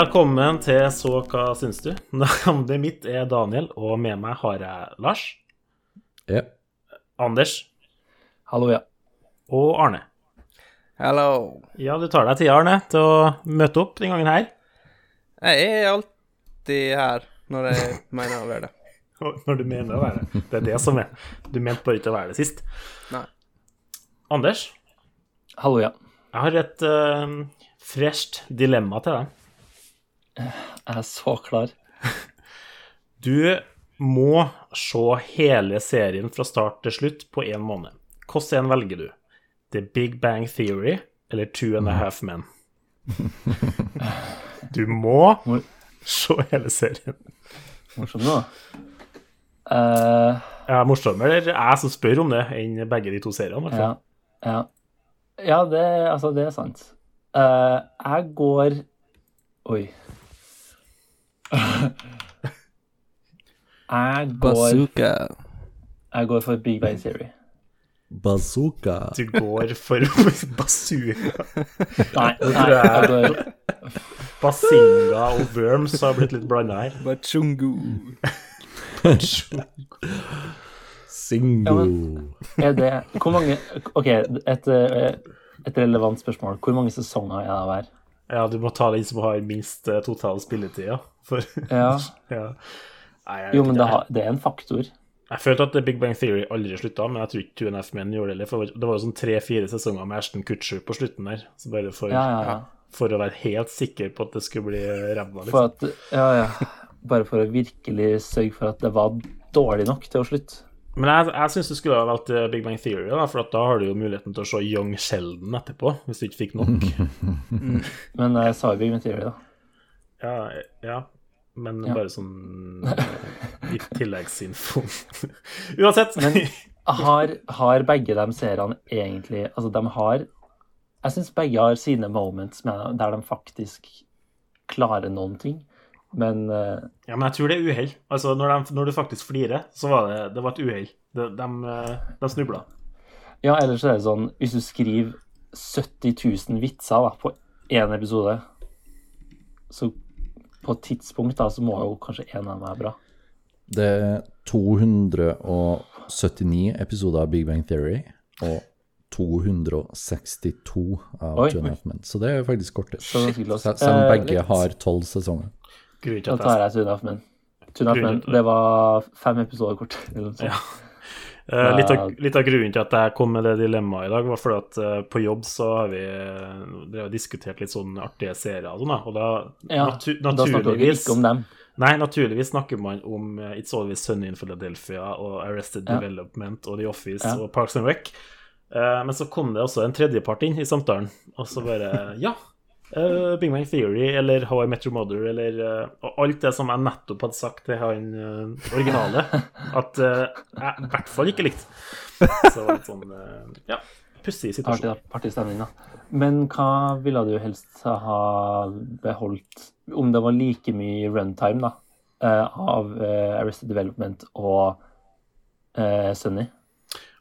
Velkommen til Så hva syns du? Navnet mitt er Daniel, og med meg har jeg Lars, Ja. Anders Hallo, ja. og Arne. Hallo. Ja, du tar deg tida, Arne, til å møte opp den gangen her. Jeg er alltid her når jeg mener å være det. Når du mener å være det. Det er det som er. Du mente bare ikke å være det sist. Nei. Anders, Hallo, ja. jeg har et uh, fresht dilemma til deg. Jeg er så klar. Du må se hele serien fra start til slutt på én måned. Hvilken en velger du? The Big Bang Theory eller Two and a Half Men? Du må se hele serien. Morsom, da. Uh, Ja, morsommere er jeg som spør om det, enn begge de to seriene. i ja. Ja, ja det, altså, det er sant. Uh, jeg går Oi. jeg går Bazooka. Jeg går for Big Bang Theory. Bazooka. Du går for bazooka. Nei, nei jeg- går Basinga og Worms har blitt litt blanda her. Bachungu. Singo. Ja, Er det Hvor mange OK, et, eh, et relevant spørsmål. Hvor mange sesonger er det hver? Ja, du må ta den som har minst eh, total spilletid, ja. For Ja. ja. Nei, Jo, men det, har, det er en faktor. jeg følte at Big Bang Theory aldri slutta, men jeg tror ikke Two and a Half Men gjorde det heller. For det var jo sånn tre-fire sesonger med Ashton Kutcher på slutten der. Så bare for, Ja, ja, ja. for å være helt sikker på at det skulle bli ræva, For liksom. at, ja, ja. Bare for å virkelig sørge for at det var dårlig nok til å slutte. Men jeg, jeg syns du skulle ha valgt eh, Big Bang Theory, da, for da har du jo muligheten til å se Young Sheldon etterpå, hvis du ikke fikk nok. Men jeg sa jo Big Bang Theory, da. Ja, ja. men Ja. bare sånn eh, i tilleggsinfo. Uansett. Men har, har begge de seriene egentlig Altså, de har Jeg syns begge har sine moments med, der de faktisk klarer noen ting, men uh, Ja, men jeg tror det er uhell. Altså, når, de, når du faktisk flirer, så var det, det var et uhell. De, de, eh, de snubla. Ja, ellers er det sånn Hvis du skriver 70 000 vitser da, på én episode, så på et tidspunkt da, så må jo kanskje en av dem være bra. Det er 279 episoder av Big Bang Theory og 262 av Oi. And Men. Så det er faktisk kortest. Selv om Eh, begge har tolv sesonger. Grunnen til at tar jeg Half Men. Tune Men, det var fem episoder kort. Ja. Eh, litt, av, litt av grunnen til at jeg kom med det dilemmaet i dag, var fordi at eh, på jobb så har vi uh, diskutert litt sånn artige serier og sånn. Og da, Ja, natu Da snakker vi ikke om dem. Nei, naturligvis snakker man om eh, It's Always Sunny in Philadelphia og Arrested Ja. Development og The Office Ja. og Parks and Rec. Eh, men så kom det også en tredjepart inn i samtalen, og så bare Ja. Eh, Big Bang Theory eller How I Met Your Mother eller uh, alt det som jeg nettopp hadde sagt til han uh, originale, at jeg i hvert fall ikke likte. Så litt sånn Ja, pussig situasjon. Artig, artig stemning, da. Men hva ville du helst ha beholdt, om det var like mye runtime, da, av Arrested Development og Sunny?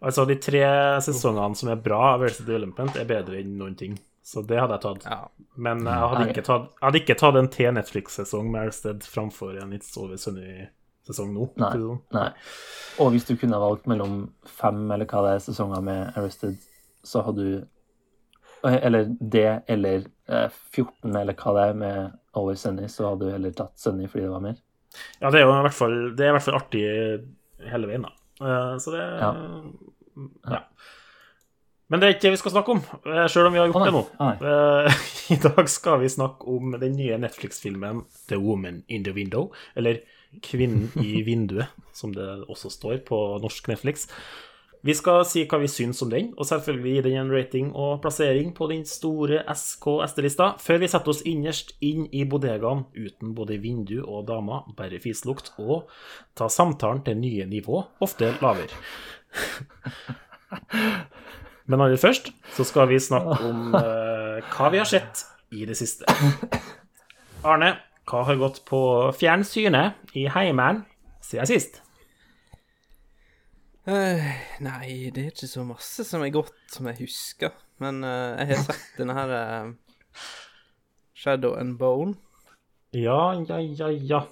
Altså, de tre sesongene som er bra av Arrested Development, er bedre enn noen ting. Så det hadde jeg tatt. Ja. Men jeg hadde ikke tatt, jeg hadde ikke tatt en T-Netflix-sesong med Arrested framfor en It's Over Sunny-sesong nå. Nei. sånn. Nei. Og hvis du kunne valgt mellom fem eller hva det er sesonger med Arrested, så hadde du eh, Eller det, eller eh, 14, eller hva det er med Over Sunny, så hadde du heller tatt Sunny fordi det var mer. Ja, det er jo i hvert fall, det er i hvert fall artig hele veien, da. Eh, Så det Ja. ja. Men det er ikke det vi skal snakke om, sjøl selv om vi har gjort det nå. Eh, I dag skal vi snakke om den nye Netflix-filmen The Woman in the Window, eller Kvinnen i vinduet, som det også står på norsk Netflix. Vi skal si hva vi syns om den, og selvfølgelig gi den en rating og plassering på den store SK-SD-lista, før vi setter oss innerst inn i bodegaen uten både vindu og damer, bare fislukt, og ta samtalen til nye nivå, ofte lavere. Men aller først så skal vi snakke om uh, hva vi har sett i det siste. Arne, hva har gått på fjernsynet i heimen siden sist? Uh, nei, det er ikke så masse som er godt som jeg husker. Men uh, jeg har sett denne her Shadow and Bone. Ja, ja, ja, ja.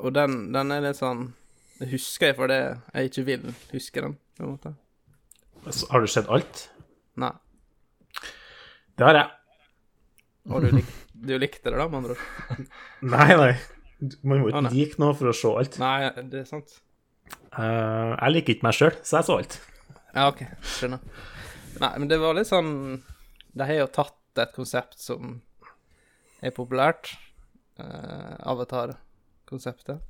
Og den, den er litt sånn Det husker jeg fordi jeg ikke vil huske den, på en måte. Har du sett alt? Nei. Det har jeg. Og du, lik, du likte det, da, med andre ord? Nei, nei. Man må ikke ah, like noe for å se alt. Nei, det er sant. Uh, jeg liker ikke meg sjøl, så jeg så alt. Ja, OK. Skjønner. Nei, men det var litt sånn De har jo tatt et konsept som er populært, uh, Avatar-konseptet,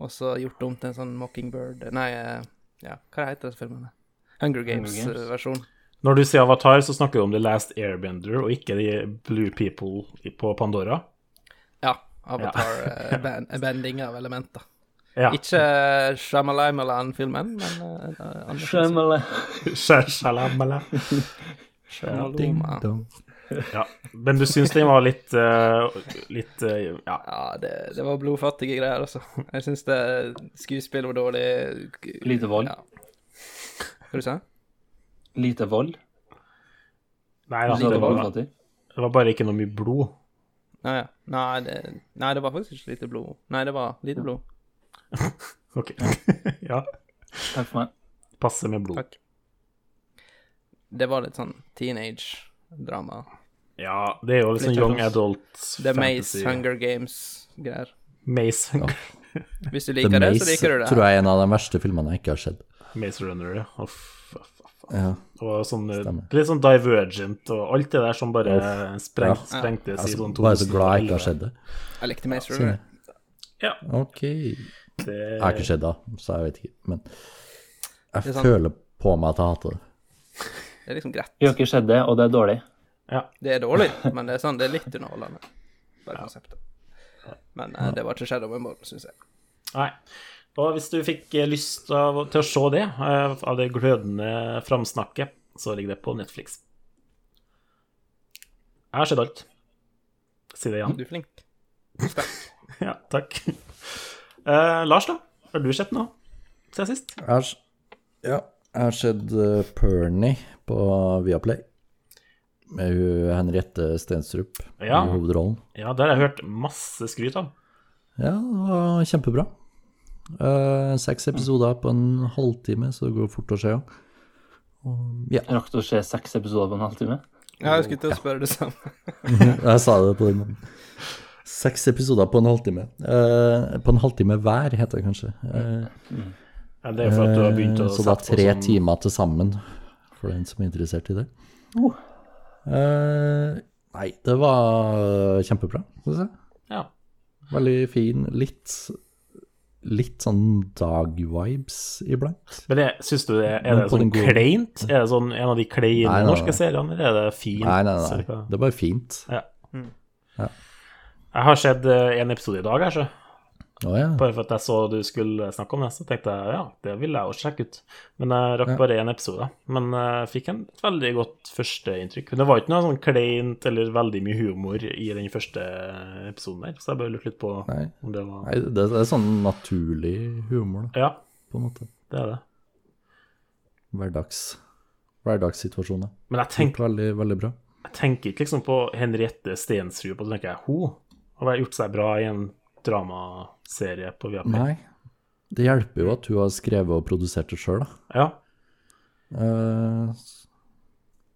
og så gjort det om til en sånn Mockingbird Nei, uh, ja, hva heter disse filmene? Hunger Games. Games-versjon. Når du sier Avatar, så snakker du om The Last Airbender, og ikke de Blue People på Pandora. Ja. Avatar-banding av elementer. Ja. Ikke men eh, film. Skjømmele. Shalamala. Shyamalan. dong. Ja. Men du syns den var litt uh, Litt uh, Ja. Ja, det, det var blodfattige greier, altså. Jeg syns det skuespillet var dårlig. Lite vold. Ja. Hva du sa Lite vold. Nei da, det var, det var bare ikke noe mye blod. Nei, ja. nei, det, nei, det var faktisk ikke lite blod. Nei, det var lite blod. Ok. ja. Takk for meg. Passe med blod. Takk. Det var litt sånn teenage-drama. Ja, det er jo litt sånn young sånn- adult The Maze. Hunger Games-greier. Maze Hunger. Hvis du The liker det, så liker du det. tror jeg er en av de verste filmene jeg ikke har sett. Maze Runner, ja. Uff, uff, uff. Ja. Og sånn, eh, litt sånn Divergent og alt det der som bare spreng, Ja. sprengtes i Altså, sånn bare så glad jeg ikke har sett det. Jeg likte Maze Runner. Ja, Ok. det, Jeg har ikke sett det, så jeg vet ikke. Men jeg sånn- føler på meg at jeg hater det. Det er liksom greit. Vi har ikke sett det, og det er dårlig. ja. Det er dårlig, men det er sånn, det er litt underholdende. Bare konseptet. Men eh, det var ikke Shadow and Bone, syns jeg. Nei. Og hvis du fikk eh, lyst av, til å se det, eh, av det glødende framsnakket, så ligger det på Netflix. Jeg har sett alt. Si det igjen. Du er flink. Sterk. Ja, takk. Eh, Lars, da? Har du sett noe siden sist? Jeg har, ja, jeg har sett uh, Pernie på Viaplay. Med hun Henriette Stensrup Ja. i hovedrollen. Ja, det har jeg hørt masse skryt av. Ja, det var kjempebra. Eh, seks episoder på en halvtime, så det går fort å se. ja. Og, ja, Rakk du å se seks episoder på en halvtime? Ja, jeg skulle til å spørre det samme. jeg sa det på den måten. Seks episoder på en halvtime. Uh, på en halvtime hver, heter det kanskje. Eh, Ja, det er for at du har begynt å uh, Så det er tre sånn- timer til sammen, for den som er interessert i det. Oh. Eh, nei, det var kjempebra, synes jeg. Ja. Veldig fin. Litt, litt sånn dag-vibes iblant. Men det, syns du det er det sånn kleint? Er det sånn en av de kleine norske seriene, eller er det fint? Nei, nei, nei. Det er bare fint. Ja. Mm. Ja. Jeg har sett eh, en episode i dag, her, Å ja. Bare for at jeg så du skulle snakke om det, så tenkte jeg ja, det vil jeg også sjekke ut. Men jeg rakk Ja. bare én episode. Men jeg fikk en veldig godt førsteinntrykk. Men det var ikke noe sånn kleint eller veldig mye humor i den første episoden der, så jeg bare lurte litt på Nei. om det var Nei, det, er sånn naturlig humor, da, Ja, på en måte. det er det. Hverdags, hverdagssituasjoner. Men jeg tenker, Veldig, veldig bra. jeg tenker ikke liksom på Henriette Stensrud, og så tenker jeg hun har gjort seg bra i en dramaserie på Viaplay. Nei. Det hjelper jo at hun har skrevet og produsert det sjøl, da. Ja, Uh,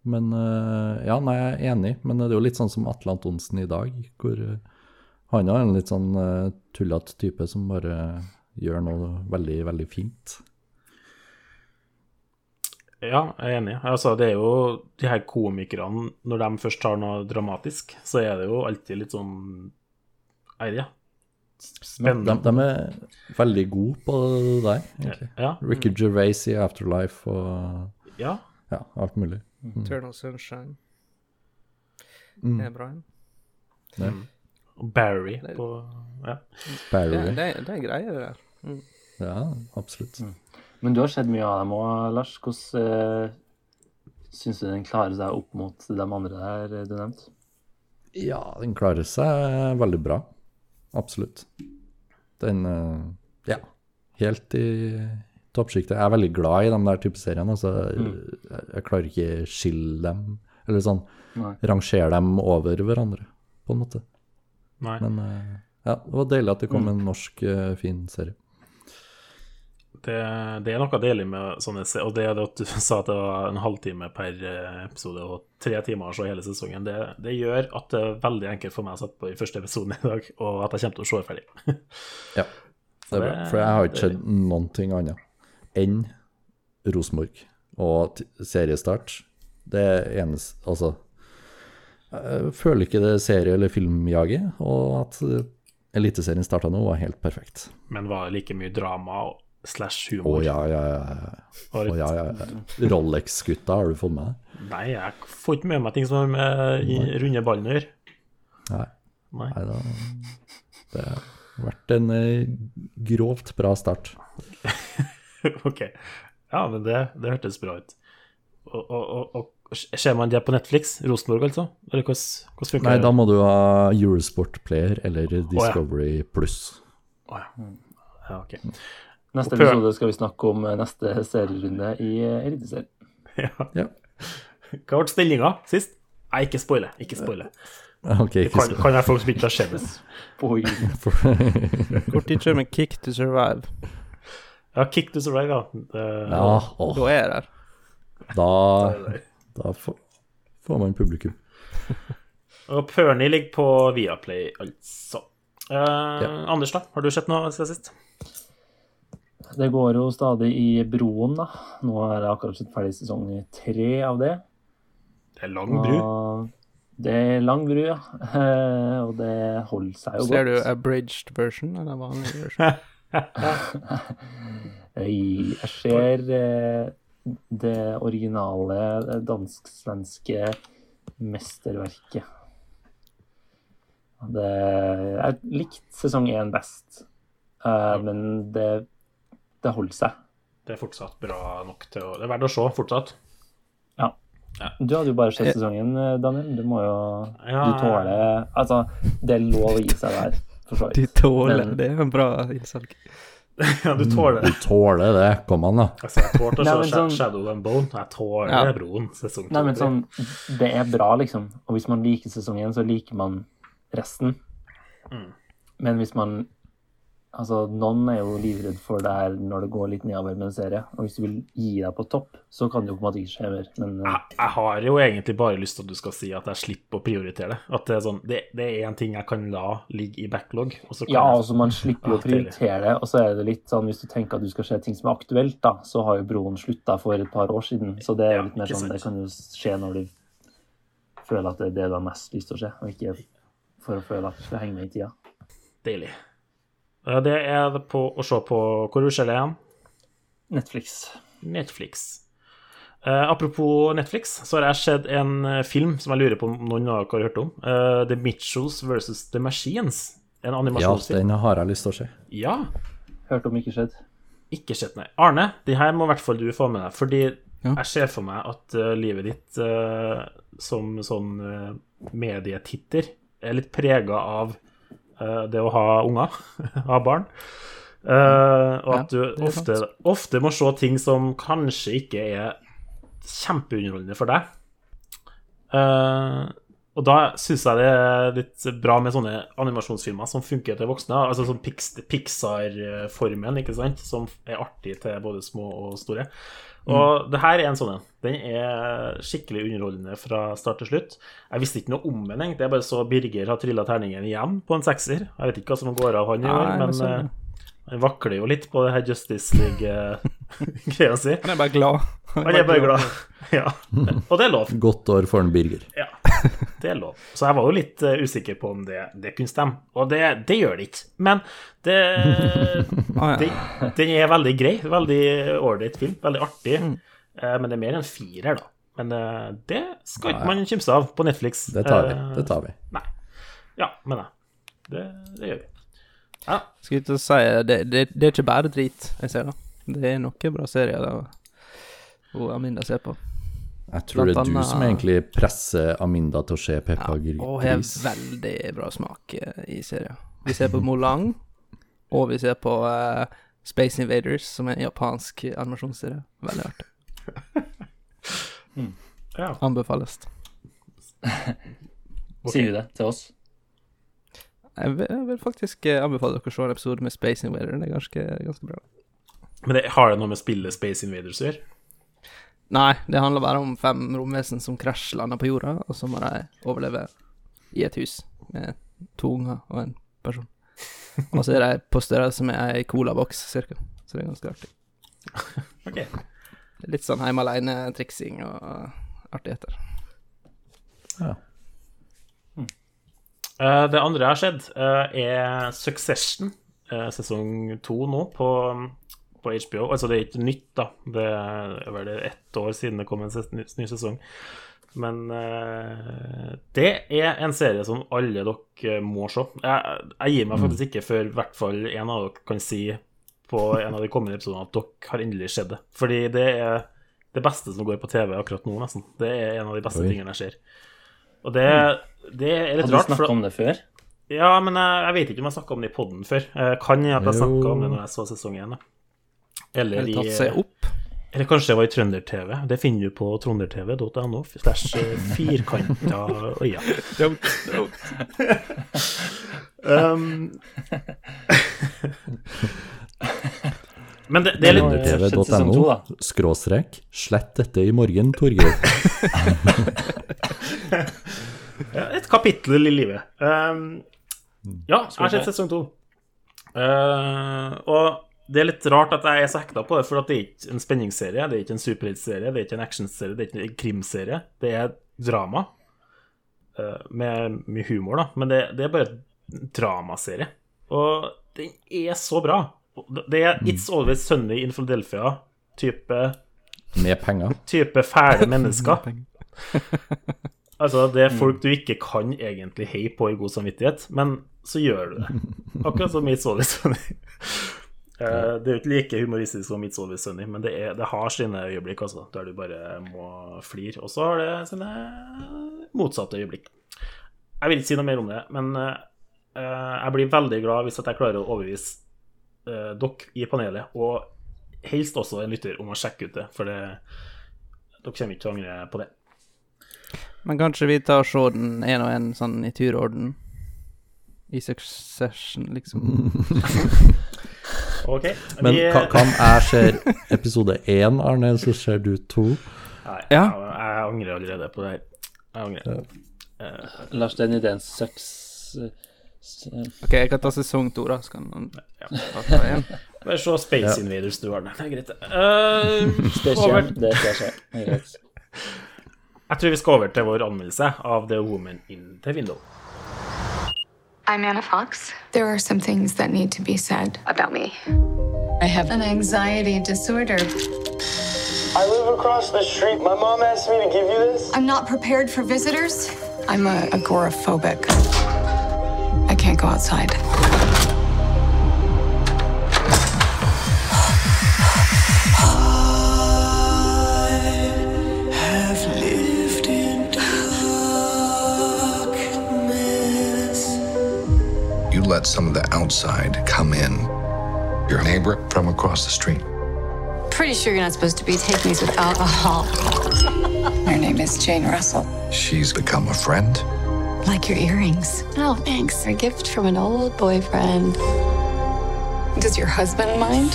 men uh, Ja, nei, jeg er enig, men det er jo litt sånn som Atle Antonsen i dag, hvor eh, han er en litt sånn uh, tullete type som bare gjør noe veldig, veldig fint. Ja, jeg er enig. Altså, det er jo de her komikerne, når de først tar noe dramatisk, så er det jo alltid litt sånn Nei, vet ikke. De, de er veldig gode på det der, egentlig. Ja. Ricky Gervais i Afterlife og ja. ja, alt mulig. Eternal Sunshine. Mm. Det er bra. Ja. Barry på Ja. Barry. Det, det, det er greier, det der. Mm. Ja, absolutt. Men du har sett mye av dem òg, Lars. Hvordan uh, syns du den klarer seg opp mot de andre der eh, du nevnte? Ja, den klarer seg veldig bra. Absolutt. Den eh, Ja, helt i toppsjiktet. Jeg er veldig glad i de der type seriene. Altså, jeg, jeg klarer ikke skille dem, eller sånn Nei. rangere dem over hverandre, på en måte. Nei. Men eh, ja, det var deilig at det kom en norsk eh, fin serie. Det, det er noe deilig med sånne Og det det at du sa at det var en halvtime per eh, episode og tre timer så hele sesongen. Det, det gjør at det er veldig enkelt for meg å sette på i første episoden i dag, og at jeg kommer til å se ferdig. Ja, det er bra. For jeg har ikke sett noen ting annet enn Rosenborg og seriestart. Det er eneste Altså, jeg føler ikke det er serie- eller filmjaget, og at Eliteserien starta nå, var helt perfekt. Men var det like mye drama slash Å humor? ja, ja, ja. Oh, ja, ja. ja. Rolex-gutta, har du fått med deg? Nei, jeg får ikke med meg ting som har med i runde ballen å gjøre. Nei. Nei. Nei da. Det har vært en eh, grovt bra start. ok. Ja, men det, det hørtes bra ut. Og, og, og, Ser man det på Netflix? Rosenborg, altså? Eller hvordan, hvordan funker Nei, det? da må du ha Eurosport Player eller Discovery Pluss. Å, ja. ja, ok. Neste episode skal vi snakke om eh, neste serierunde i eh, Eliteserien. Ja. Ja. Hva ble stillinga sist? Nei, ikke spoile. Ikke spoile. Okay, kan, kan være folk som ikke har sett det. Hvor tid med Kick to Survive? Ja, Kick to Survive, ja. Det, Ja, åh, Da er jeg der. da, da får, får man publikum. Og Pernie ligger på Viaplay, altså. Eh, Anders, da? Har du sett noe siden sist? Det går jo stadig i Broen, da. Nå er det akkurat sett ferdig sesong tre av det. Det er lang bru. Og det er lang bru, ja. Eh, Og det holder seg jo Ser du abridged version eller vanlig version? Jeg ser eh, det originale dansk-svenske mesterverket. Det, jeg likte sesong én best, eh, men det, det holder seg. Det er fortsatt bra nok til å Det er verdt å se fortsatt. Ja. Du hadde jo bare sett sesongen, Daniel. Du må jo Ja, Du tåler Altså, det er lov å gi seg der, for så vidt. Du tåler Men- Det er en bra innsalg. Ja, du tåler det. Du tåler det, kom an da. Altså, jeg tålte å se sånn- Shadow and Bone. Jeg tåler Ja. Broen sesong to. Nei, men sånn Det er bra, liksom. Og hvis man liker sesongen, så liker man resten. Mm. Men hvis man Altså, noen er jo livredd for det her når det går litt nedover med en serie. Og hvis du vil gi deg på topp, så kan det jo på en måte ikke skje mer. Men eh, jeg, jeg har jo egentlig bare lyst til at du skal si at jeg slipper å prioritere det. At det er sånn Det, det er én ting jeg kan la ligge i backlog, og så kan ja, altså man slipper jo å prioritere det. Og så er det litt sånn hvis du tenker at du skal se ting som er aktuelt, da, så har jo Broen slutta for et par år siden. Så det er jo litt mer sånn. Det kan jo skje når du føler at det er det du har mest lyst til å se, og ikke for å føle at du skal henge med i tida. Deilig. Eh, Det er det på å se på Hvor er det igjen? Netflix. Netflix. Uh, apropos Netflix, så har jeg sett en eh, film som jeg lurer på om noen av dere har hørt om. Uh, The Mitchells versus The Machines. En animasjonsfilm. Ja, den har jeg lyst til å se. Ja, Hørt om ikke skjedd. ikke sett, nei. Arne, de her må i hvert fall du få med deg, fordi Ja. jeg ser for meg at uh, livet ditt som sånn uh, medietitter er litt prega av det å ha unger, ha barn. Eh, og at du ofte, ofte må se ting som kanskje ikke er kjempeunderholdende for deg. Uh, og da syns jeg det er litt bra med sånne animasjonsfilmer som funker til voksne. Altså sånn Pixar-formen, ikke sant, som er artig til både små og store. Og det her er en sånn en. Den er skikkelig underholdende fra start til slutt. Jeg visste ikke noe om den, egentlig. Jeg bare så Birger ha trilla terningen igjen på en sekser. Jeg vet ikke hva som går av han i år, men han vakler jo litt på det her Justice League-greia si. Han er bare glad. Han er bare glad. Ja. Og det er lov. Godt år for en Birger. Ja, det er lov. Så jeg var jo litt eh, usikker på om det, det kunne stemme. Og det, det gjør det ikke. Men det, Ah, det. Den er veldig grei. Veldig ålreit film. Veldig artig. Mm. Eh, Men det er mer enn firer, da. Men eh, det skal ikke man kimse av på Netflix. Det tar vi. Det tar vi. Nei. Ja, men. Det, det gjør vi. Ja. Skal ikke si det, det, det er ikke bare drit jeg ser, da. Det er noen bra serier der og Aminda ser på. Jeg tror det er du som egentlig presser Aminda til å se Peppa Gris. Og har veldig bra smak eh, i serien. Vi ser på Molang, og vi ser på uh, Space Invaders, som er en japansk animasjonsserie. Veldig artig. ja. Anbefales. Sier du det til oss? Jeg vil, jeg vil faktisk eh, anbefale dere å se en episode med Space Invader. Det er ganske, ganske bra. Men det, har det noe med spillet Space Invaders å gjøre? Nei, det handler bare om fem romvesen som krasjlander på jorda, og så må de overleve i et hus med to unger og en person. Og så er de på størrelse med ei colaboks, cirka. Så det er ganske artig. Ok. Litt sånn hjemme aleine-triksing og artigheter. Ja. Eh, det andre jeg har sett, eh, er Succession, eh, sesong to nå, på, på HBO. Altså, det er ikke nytt, da. Det er vel ett år siden det kom en ses- ny, sesong. Men det er en serie som alle dere må se. Jeg, jeg gir meg faktisk ikke før i hvert fall en av dere kan si på en av de kommende episodene at dere har endelig sett det. Fordi det er det beste som går på TV akkurat nå, nesten. Det er en av de beste Oi. tingene jeg ser. Og det, det er litt Hadde du rart, for snakka om det før? ja, men jeg, jeg vet ikke om jeg snakka om det i poden før. Jeg Kan jeg at jeg snakka om det når jeg så sesong én. Eller, Eller tatt seg opp. eller kanskje det var i Trønder-TV. Det finner du på trøndertv.no slash eh, firkanta øyne. Um, men det, det er litt Trøndertv.no skråstrek slett dette i morgen, Torgeir. Et kapittel i livet. Um, ja, jeg har sett sesong to. Uh, og det er litt rart at jeg er så hekta på det, for det er ikke en spenningsserie, det er ikke en superheltserie, det er ikke en actionserie, det er ikke en krimserie. Det er drama. uh, med mye humor, da. Men det, det er bare en dramaserie. Og den er så bra. Det er It's Always Sunny in Philadelphia-type Med penger. type fæle mennesker. Altså, det er folk du ikke kan egentlig heie på i god samvittighet, men så gjør du det. Akkurat som It's Always Sunny. Eh, Det er jo ikke like humoristisk som It's Always Sunny, men det, er, det har sine øyeblikk altså, der du bare må flire. Og så har det sine motsatte øyeblikk. Jeg vil ikke si noe mer om det, men eh, jeg blir veldig glad hvis jeg klarer å overbevise eh, dere i panelet, og helst også en lytter, om å sjekke ut det, for det, dere kommer ikke til å angre på det. Men kanskje vi tar ser den én og én sånn i turorden? I succession, liksom. Ok, Men vi, ka- kan jeg se episode én, Arne, så ser du to? Nei, Ja. jeg, jeg angrer allerede på det her. Jeg angrer. Lars, den ideen sucks. OK, jeg kan ta sesong to, da. Så kan man ta ta igjen. Bare se Space Invaders, du, Arne. Det er greit. Uh, det. Skjer. Det skal skje. Det er greit. Jeg tror vi skal over til vår anmeldelse av The Woman in the Window. I'm Anna Fox. There are some things that need to be said. About me. I have an anxiety disorder. I live across the street. My mom asked me to give you this. I'm not prepared for visitors. I'm a agoraphobic. I can't go outside. Some of the outside come in. Your neighbor from across the street. Pretty sure you're not supposed to be taking these with alcohol. Her name is Jane Russell. She's become a friend. Like your earrings. Oh, thanks. A gift from an old boyfriend. Does your husband mind?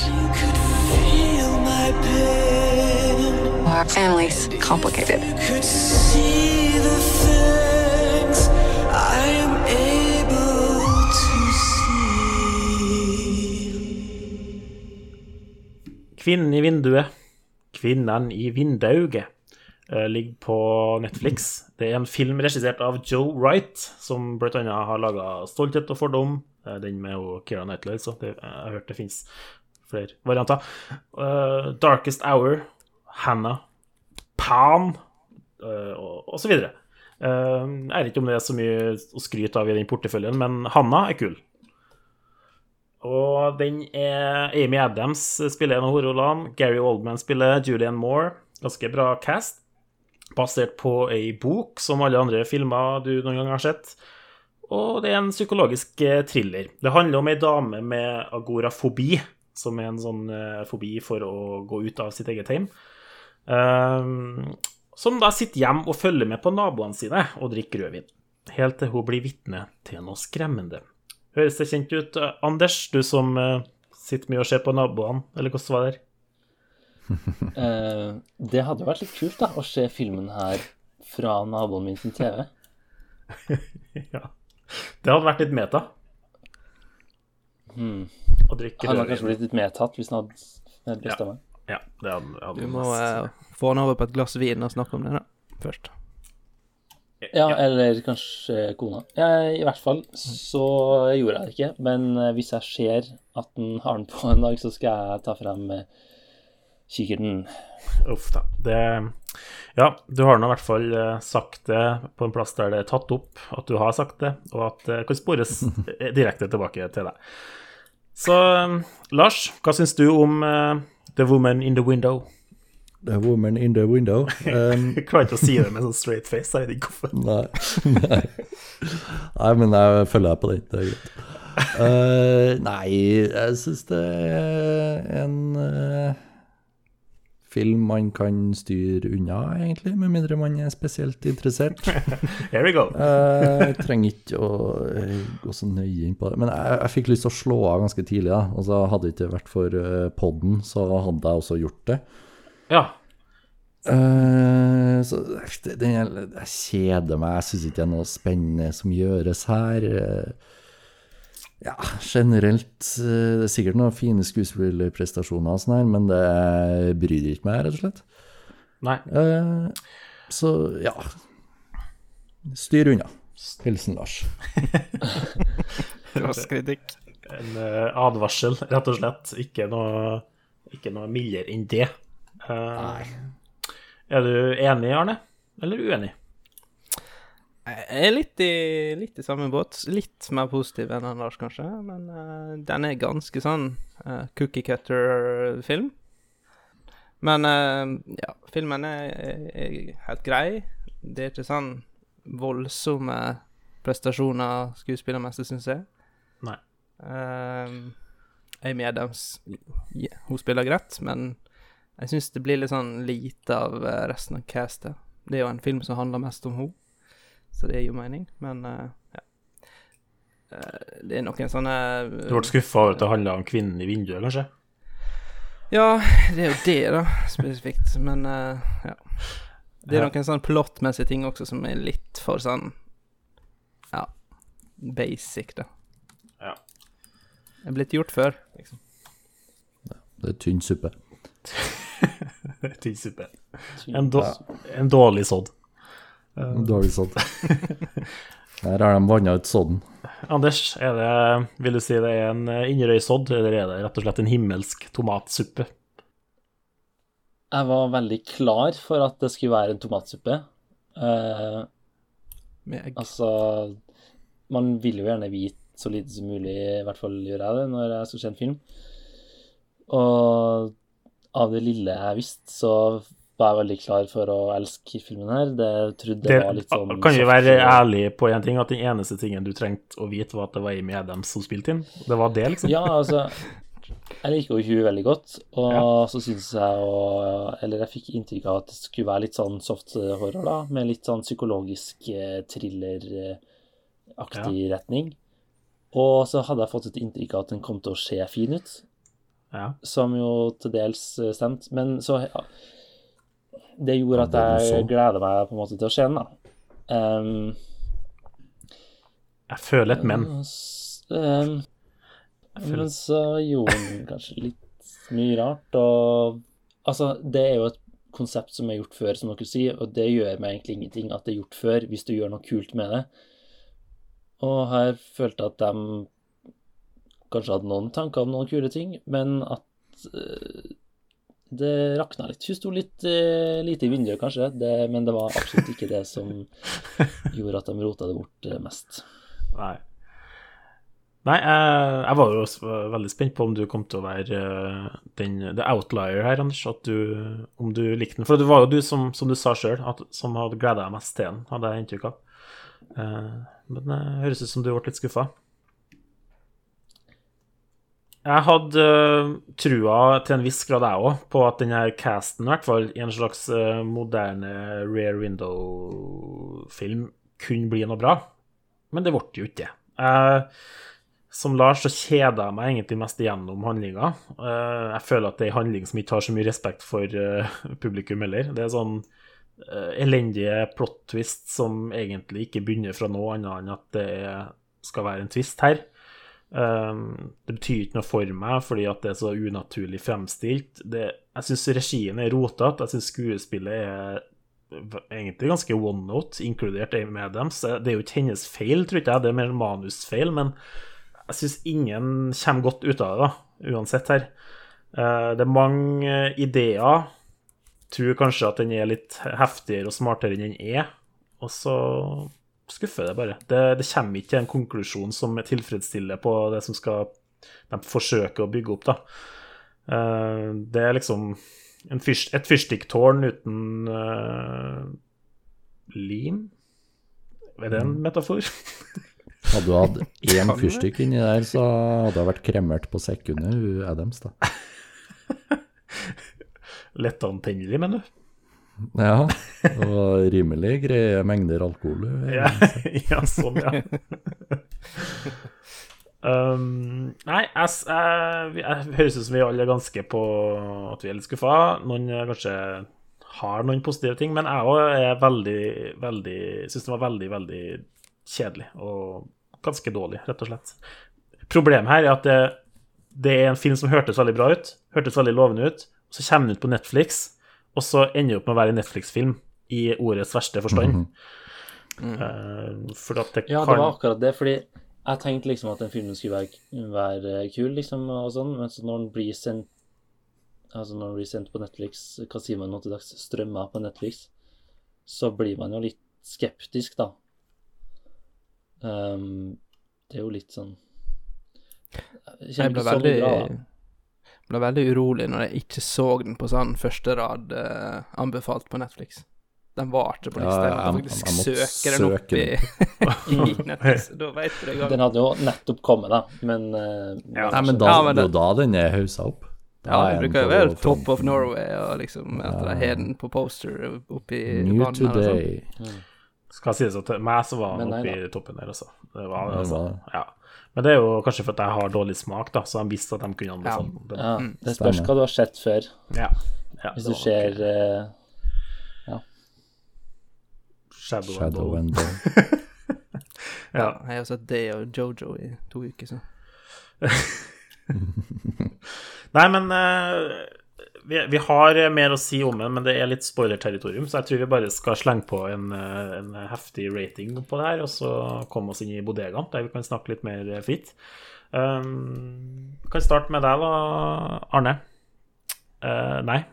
Our family's complicated. Kvinnen i vinduet. Kvinnen i vindauget eh, ligger på Netflix. Det er en film regissert av Joe Wright, som bl.a. har laga 'Stolthet og fordom', eh, den med Keira Knightley, så jeg har hørt det fins flere varianter. Uh, 'Darkest Hour', 'Hannah', 'Pan' uh, og. Eh, jeg vet ikke om det er så mye å skryte av i den porteføljen, men Hanna er kul. Og den er Amy Adams spiller en av hovedrollene. Gary Oldman spiller Julianne Moore. Ganske bra cast. Basert på ei bok, som alle andre filmer du noen gang har sett. Og det er en psykologisk eh, thriller. Det handler om ei dame med agorafobi, som er en sånn eh, fobi for å gå ut av sitt eget hjem. Ehm, som da sitter hjemme og følger med på naboene sine og drikker rødvin. Helt til hun blir vitne til noe skremmende. Høres det kjent ut? Eh, Anders, du som eh, sitter mye og ser på naboene, eller hvordan var det? uh, det hadde jo vært litt kult da, å se filmen her fra naboen min sin TV. ja. Det hadde vært litt meta. Hmm. Å drikke Han hadde kanskje blitt litt medtatt hvis han hadde bestemt meg. Ja, det hadde, hadde Du må eh, få han over på et glass vin og snakke om det, da. Først. Ja, eller kanskje kona. Ja, I hvert fall så gjorde jeg det ikke. Men eh, hvis jeg ser at den har den på en dag, så skal jeg ta frem eh, kikkerten. Uff da. Det Ja, du har nå i hvert fall eh, sagt det på en plass der det er tatt opp at du har sagt det, og at det kan spores direkte tilbake til deg. Så Lars, hva syns du om The Woman in the Window? The woman in the window. Um, Jeg klarer ikke å si det med sånn straight face, jeg vet ikke hvorfor. Nei. nei. nei, men jeg følger deg på den. Det er greit. Uh, nei, jeg syns det er en uh, film man kan styre unna, egentlig, med mindre man er spesielt interessert. Here we go. uh, Jeg trenger ikke å gå så nøye inn på det. Men jeg, jeg fikk lyst til å slå av ganske tidlig. da. Altså, hadde det ikke vært for uh, podden, så hadde jeg også gjort det. Ja. Uh, så det, det, jeg kjeder meg. Jeg syns ikke det er noe spennende som gjøres her. Uh, ja, generelt uh, Det er sikkert noen fine skuespillerprestasjoner, og sånn her, men det bryr ikke meg, rett og slett. Nei. Eh, så ja Styr unna. Hilsen Lars. Rask kritikk. En eh, advarsel, rett og slett. Ikke noe, ikke noe mildere enn det. Eh, Er du enig, Arne? Eller uenig? Jeg er litt i, litt i samme båt. Litt mer positiv enn Lars, kanskje. Men uh, den er ganske sånn uh, cookie cutter-film. Men uh, ja, filmen er, er, helt grei. Det er ikke sånn voldsomme prestasjoner skuespillermessig, syns jeg. Nei. Uh, Amy Adams ja, hun spiller greit, men jeg syns det blir litt sånn lite av eh, resten av castet. Det er jo en film som handler mest om henne, så det gir jo mening, men eh, ja. Eh, det er noen sånne Du ble skuffa over at det handla om kvinnen i vinduet, kanskje? Ja, det er jo det, da, spesifikt. Men ja. Det er noen sånn plottmessige ting også som er litt for sånn Ja, basic, da. Ja. Det er blitt gjort før, liksom. Det er tynn suppe. Tynn suppe. En, en dårlig sådd. Dårlig sådd. Her har de vanna ut sådden. Anders, er det, vil du si det er en eh, Inderøy-sodd, eller er det rett og slett en himmelsk tomatsuppe? Jeg var veldig klar for at det skulle være en tomatsuppe. Eh, altså Man vil jo gjerne vite så lite som mulig, i hvert fall gjør jeg det, når jeg skal se en film. Og av det lille jeg visste, så var jeg veldig klar for å elske filmen her. Det trodde Det, jeg var litt sånn kan vi være ærlige på én ting, at den eneste tingen du trengte å vite, var at det var Amy Adams som spilte inn? Det var det, liksom? Ja, altså Jeg liker jo hun veldig godt, og Ja. så syns jeg og Eller jeg fikk inntrykk av at det skulle være litt sånn soft horror, da, med litt sånn psykologisk eh, thriller-aktig retning. Og så hadde jeg fått et inntrykk av at den kom til å se fin ut, Ja. som jo til dels eh, stemte. Men så ja, Det gjorde at jeg gleder meg på en måte til å se den, da. Um, Jeg føler et men. um, men så gjorde han kanskje litt mye rart, og Altså, det er jo et konsept som er gjort før, som dere sier, og det gjør meg egentlig ingenting at det er gjort før, hvis du gjør noe kult med det. Og her følte jeg at de kanskje hadde noen tanker om noen kule ting, men at uh, det rakna litt. Hun sto litt uh, lite i vinduet, kanskje, det, men det var absolutt ikke det som gjorde at de rota det bort eh, mest. Nei. Nei, jeg, jeg var jo også veldig spent på om du kom til å være den the outlier her, Anders. At du, om du likte den. For det var jo du, som, som du sa sjøl, som hadde gleda deg mest til den, hadde jeg inntrykk av. Uh, men det høres ut som du ble litt skuffa. Jeg hadde eh, trua til en viss grad, jeg òg, på at denne casten, i hvert fall i en slags eh, moderne Rare Window-film, kunne bli noe bra. Men det ble jo ikke det. Som Lars så kjeder jeg meg egentlig mest gjennom handlinga. Eh, jeg føler at det er en handling som ikke har så mye respekt for publikum heller. Det er sånn elendige plot twist som egentlig ikke begynner fra noe annet enn at det skal være en twist her. Eh, det betyr ikke noe for meg fordi at det er så unaturlig fremstilt. Det, jeg syns regien er rotete. Jeg syns skuespillet er egentlig ganske one note, inkludert Amy Adams. Det er jo ikke hennes feil, tror ikke jeg, det er mer manusfeil, men jeg syns ingen kommer godt ut av det, da, uansett her. Eh, Det er mange ideer. Tror kanskje at den er litt heftigere og smartere enn den er, og så skuffer det bare. Det, det kommer ikke til en konklusjon som tilfredsstiller på det som skal de forsøker å bygge opp, da. Eh, Det er liksom en fyrst, et fyrstikktårn uten uh, lim. Er det en metafor? Hadde du hatt én fyrstikk inni der, så hadde hun vært kremert på sekundet, hun Adams, da. Lettantennelig, mener du? Ja, og rimelig greie mengder alkohol. Ja, ja sånn, ja. um, nei, jeg, jeg, jeg høres ut som vi alle er ganske på at vi er litt skuffa. Noen eh, kanskje har noen positive ting, men jeg òg er veldig, veldig Syns det var veldig, veldig kjedelig og ganske dårlig, rett og slett. Problemet her er at det, det er en film som hørtes veldig bra ut, hørtes veldig lovende ut, så kommer den ut på Netflix, og så ender det opp med å være en Netflix-film i ordets verste forstand. Eh, for at det Ja, kan det var akkurat det, fordi jeg tenkte liksom at den filmen skulle være, være kul, liksom, og sånn, men så når den blir sendt Altså når den blir sendt på Netflix, hva sier man nå til dags, strømmer på Netflix, så blir man jo litt skeptisk, da. Um, det er jo litt sånn Det Jeg ikke så veldig, bra, da. Ble veldig urolig når jeg ikke så den på sånn første rad eh, anbefalt på Netflix. Den varte på på Ja, jeg, jeg- jeg jeg søke den opp i, i Netflix. Da vet du det Den hadde jo nettopp kommet, da, men uh, Ja. Nei, men da, Ja, men det er jo da den er haussa opp. Da Ja, det bruker jo være. Top of Norway, og liksom at de har den på poster oppi New banen her og sånn. today. Skal sies at meg så var han oppi toppen der, altså. Det var, altså ja. Men det er jo kanskje for at jeg har dårlig smak, da, så de visste at de kunne anbefale den. ja, det spørs hva du har sett før. Ja. ja. Hvis du ser ser eh, Shadow, Shadow and Bone. Ja. Jeg har sett det og Jojo i to uker, så. Nei, men eh, vi, vi har mer å si om den, men det er litt spoiler-territorium, så jeg tror vi bare skal slenge på en, eh, en heftig rating på det her, og så komme oss inn i bodegaen, der vi kan snakke litt mer fritt. Um, kan starte med deg, da, Arne. Uh, nei.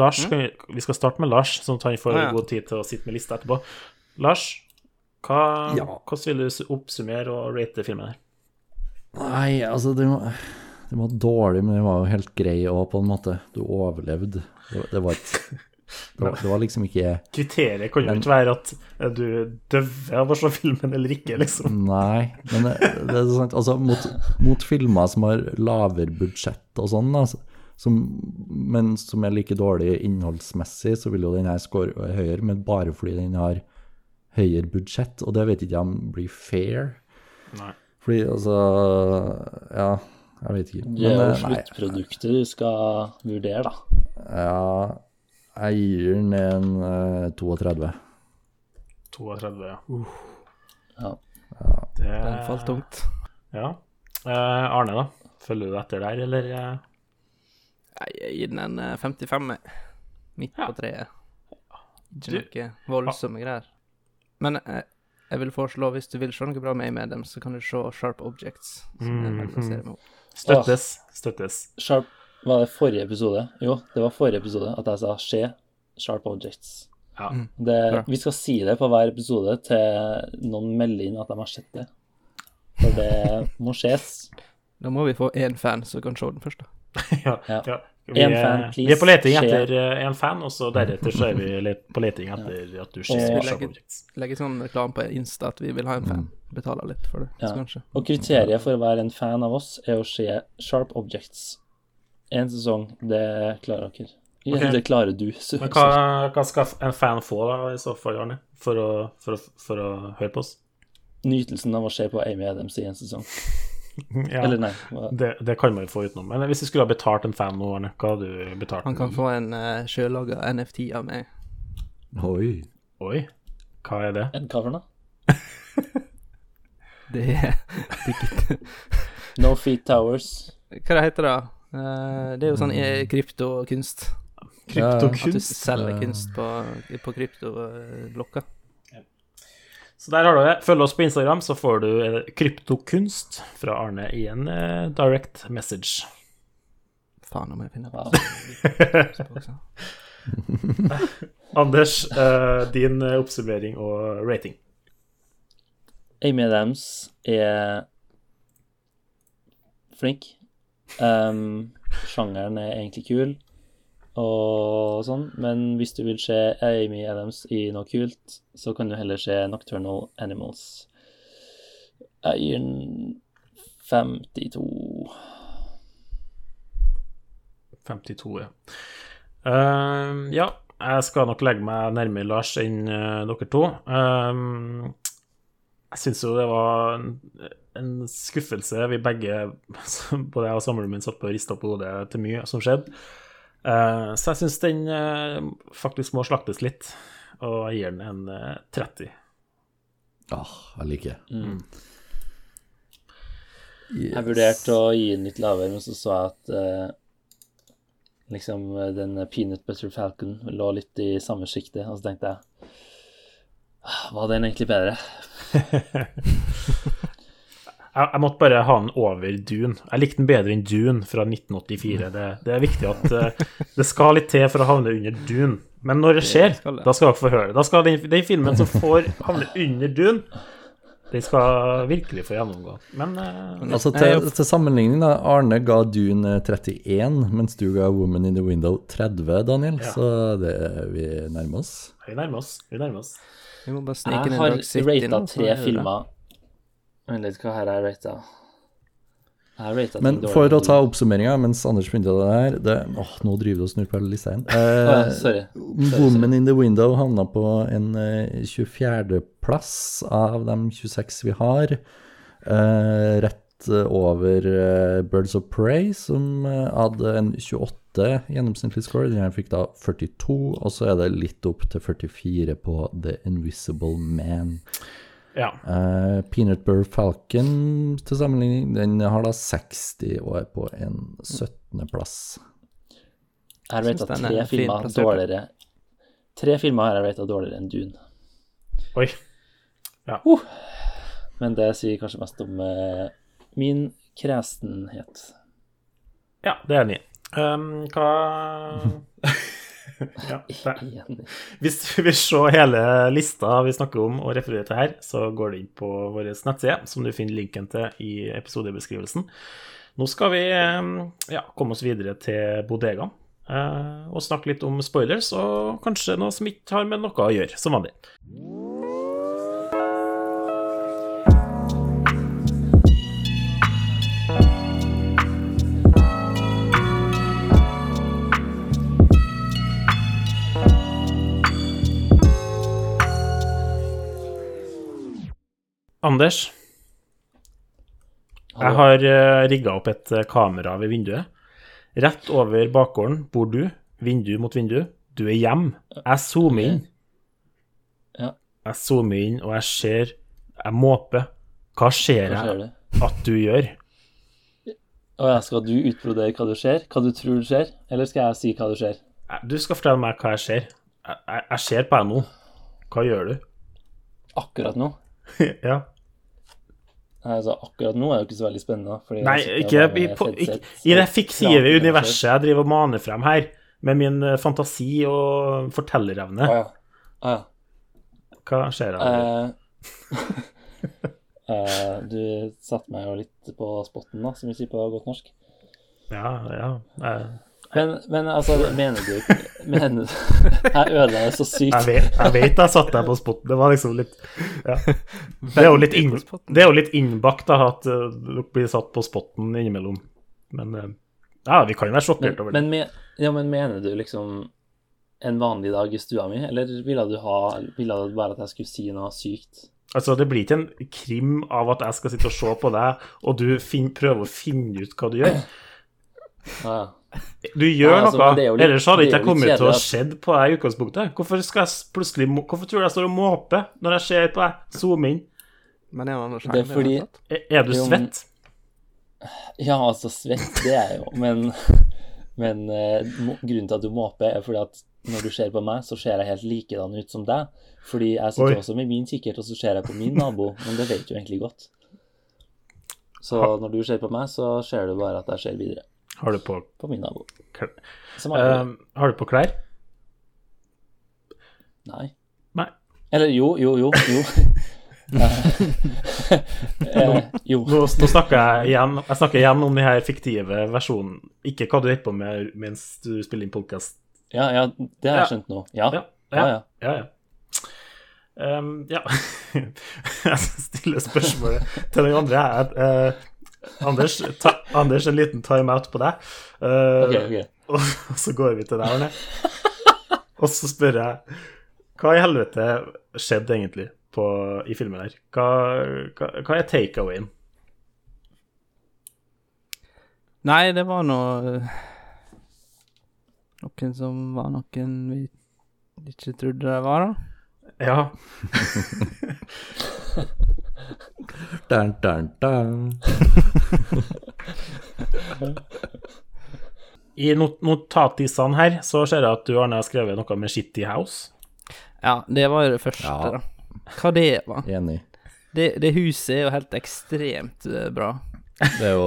Lars, skal vi, vi skal starte med Lars, sånn at han får Ah, ja. god tid til å sitte med lista etterpå. Lars, hva, Ja. hvordan vil du oppsummere og rate filmen her? Nei, altså, det var, den var dårlig, men den var jo helt grei òg, på en måte. Du overlevde. Det, var- det var et det var, det var liksom ikke Kriteriet kan jo ikke være at du døver av å se filmen eller ikke, liksom. Nei, men det, det er sant. Altså, mot, mot filmer som har lavere budsjett og sånn, da, som, men som er like dårlig innholdsmessig, så vil jo den her score høyere, men bare fordi den har høyere budsjett, og det vet ikke jeg om blir fair. Nei. Fordi, altså Ja, jeg vet ikke. Det er jo eh, nei, sluttproduktet du skal vurdere, da. Ja, jeg gir den en uh, 32. 32, ja. Uh, Ja. det Den falt tungt. Ja. Uh, Arne, da? Følger du etter der, eller? eh? Nei, Jeg gir den en eh, 55, midt Ja. på treet. Du- Ikke noe voldsomme greier. Men jeg vil foreslå, hvis du vil se noe bra med med dem, så kan du se Sharp Objects. Som jeg velger å se med. Støttes. Støttes. Sharp Var det forrige episode? Jo, det var forrige episode at jeg sa 'skje Sharp Objects'. Ja. Det, vi skal si det på hver episode til noen melder inn at de har sett det. For det må skjes. Da må vi få én fan som kan se den først, da. ja. Ja. Vi, En fan, please. vi er på leting etter eh, en fan, og så deretter så er vi på leting etter at du ser Og- Sharp legger Legge sånn reklame på Insta at vi vil ha en fan. Betaler litt for det, Ja. kanskje. Og kriteriet for å være en fan av oss er å se Sharp Objects. Én sesong, det klarer dere. Ja, okay. Det klarer du. Så, Men hva, hva skal en fan få, da, i så fall, Arne? For å, for å, for å høre på oss? nytelsen av å se på Amy Adams i en sesong. Ja, Eller nei. det, det kan man jo få utenom. Men hvis du skulle ha betalt en fan nå, Arne, hva hadde du betalt? Han kan få en uh, sjølaga NFT av meg. Oi. Oi, hva er det? En hva for noe? Det er ikke No Feet Towers. Hva det heter det? Uh, det er jo sånn kryptokunst. kryptokunst. At du selger kunst på, på kryptoblokker. Så der har du det. Følg oss på Instagram, så får du eh, kryptokunst fra Arne i en uh, direct message. Faen, må jeg finne på det. Anders, uh, din oppsummering og rating. Amy Adams er flink. Um, sjangeren er egentlig kul og sånn, men hvis du vil se Amy Adams i noe kult, så kan du heller se Nocturnal Animals. Jeg gir den 52. 52, ja. Uh, ja, jeg skal nok legge meg nærmere Lars enn uh, dere to. Uh, jeg syns jo det var en, en skuffelse. Vi begge, både jeg og samboeren min, satt på og rista på hodet til mye som skjedde. Eh, så jeg syns den eh, faktisk må slaktes litt, og jeg gir den en eh, 30. Ah, jeg liker det. Jeg vurderte å gi den litt lavere, men så så jeg at eh, liksom den Peanut Butter Falcon lå litt i samme sjiktet, og så tenkte jeg "Ah, Var den egentlig bedre? Jeg, jeg måtte bare ha den over Dune. Jeg likte den bedre enn Dune fra 1984. Det, det er viktig at uh, det skal litt til for å havne under Dune. Men når det skjer, skal det. da skal dere få høre det. Da skal den, den filmen som får havne under Dune, den skal virkelig få gjennomgå. Men uh, Altså til, til sammenligning, da. Arne ga Dune 31, mens du ga Woman in the Window 30, Daniel. Ja. Så det, vi nærmer oss. vi nærmer oss. Vi nærmer oss. Vi må bare snike Jeg har Dark City rata tre filmer. Vent litt, hva her er rata? Men for å ta oppsummeringa mens Anders begynte det her det, åh, Nå driver du og snur på hele lista igjen. Eh, sorry. Sorry, Woman in the Window havna på en eh, 24.-plass av de 26 vi har. Eh, rett over eh, Birds of Prey, som eh, hadde en 28 gjennomsnittlig score. Den her fikk da 42, og så er det litt opp til 44 på The Invisible Man. Ja. Uh, Peanut Burr Falcon til sammenligning, den har da 60 og er på en 17.-plass. Jeg har at rata tre filmer er dårligere. Tre filmer har jeg rata dårligere enn Dune. Oi. Men det sier kanskje mest om uh, min kresenhet. Ja, det er jeg enig i. Um, hva ja, Hvis du vil se hele lista vi snakker om og refererer til her, så går det inn på vår nettside, som du finner linken til i episodebeskrivelsen. Nå skal vi ja, komme oss videre til bodegaen eh, og snakke litt om spoilers, og kanskje noe som ikke har med noe å gjøre, som vanlig. Anders, jeg har uh, rigga opp et eh, kamera ved vinduet. Rett over bakgården bor du, vindu mot vindu. Du er hjem. Jeg zoomer inn. Jeg zoomer inn, og jeg ser Jeg måper. Hva ser jeg at du gjør? Å ja, skal du utbrodere hva du ser? Hva du tror du ser? Eller skal jeg si hva du ser? Eh, Du skal fortelle meg hva jeg ser. Jeg, jeg, jeg ser på deg nå. Hva gjør du? Akkurat nå? ja. Altså, akkurat nå er det jo ikke så veldig spennende. Nei, ikke, i, på, ikke i det meg universet jeg driver og maner frem her, med min eh, fantasi og fortellerevne. Ah, ja. Ah, ja. Hva skjer her? Eh, eh, du satte meg jo litt på spotten, da, som vi sier på godt norsk. Ja, ja. eh, Men, men altså, mener du Mener Jeg ødela det så sykt. Jeg vet, jeg vet jeg satte deg på spotten. Det var liksom litt ja. Det er jo litt, inn, det er jo litt innbakt da, at eh, dere blir satt på spotten innimellom. Men eh, ja, vi kan jo være sjokkert over det. men, me, ja, men mener du liksom en vanlig dag i stua mi, eller ville du ha Ville du bare at jeg skulle si noe sykt? Altså, det blir ikke en krim av at jeg skal sitte og se på deg, og du fin prøver å finne ut hva du gjør. Ja. Du gjør ja, altså, noe, litt- ellers hadde er ikke jeg kommet til å at- på deg i utgangspunktet. Hvorfor skal jeg plutselig Hvorfor tror du jeg står og måper når jeg ser på deg? Zoom inn. Men er det Det er fordi? Er er du Jo, svett? Ja, altså, svett det er jeg jo, men, men uh, grunnen til at du måper, er fordi at når du ser på meg, så ser jeg helt likedan ut som deg. Fordi jeg sitter Oi. også med min kikkert, og så ser jeg på min nabo, men det vet du egentlig godt. Så når du ser på meg, så ser du bare at jeg ser videre Har du på, på min nabo. Eh, har du på klær? Nei. Nei. Eller jo, jo, jo, jo. eh, jo. Nå, nå snakker jeg igjen Jeg snakker igjen om denne her fiktive versjonen. Ikke hva du holder på med mens du spiller inn podkast. Ja, ja, det har jeg skjønt nå. Ja. Ja. Ja, ja. ja, ja. Um, ja. jeg stiller spørsmålet til den andre. Jeg, Anders, ta, Anders, en liten time-out på deg. Eh, Ok, ok. Og så går vi til deg, Arne. Og så spør jeg Hva i helvete skjedde egentlig på, i filmen her? Hva, hva, hva er takeawayen? Nei, det var noe Noen som var noen vi ikke trodde det var, da. Ja. Dun, dun, dun. I not notatisene her så ser jeg at du Arne har skrevet noe med Shitty House. Ja, det var jo det første, Ja. da. Hva det var. Enig. Det, det huset er jo helt ekstremt eh, bra. Det er jo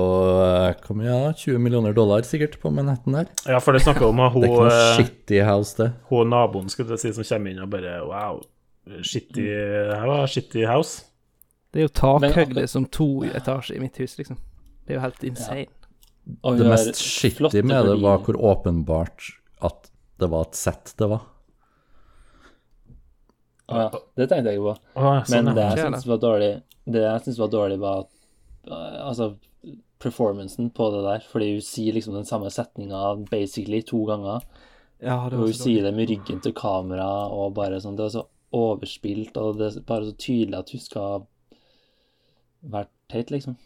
Hvor mye da? 20 millioner dollar sikkert på Manhattan der. Ja, for det snakker om at hun, eh, shitty house, det. hun naboen skulle si, som kommer inn og bare Wow, shitty, her var shitty house. Det er jo takhøyde som to etasjer i mitt hus, liksom. Det er jo helt insane. Ja. Det mest skittige med det var hvor åpenbart at det var et sett det var. Å ja, det tenkte jeg ikke på. Ah, sånn, Men det jeg syns var dårlig, det jeg synes var dårlig, var at uh, altså performancen på det der. Fordi hun sier liksom den samme setninga basically to ganger. Ja, det Og hun sier det med ryggen til kamera og bare sånn. Det er så overspilt, og det er bare så tydelig at hun skal være teit, liksom.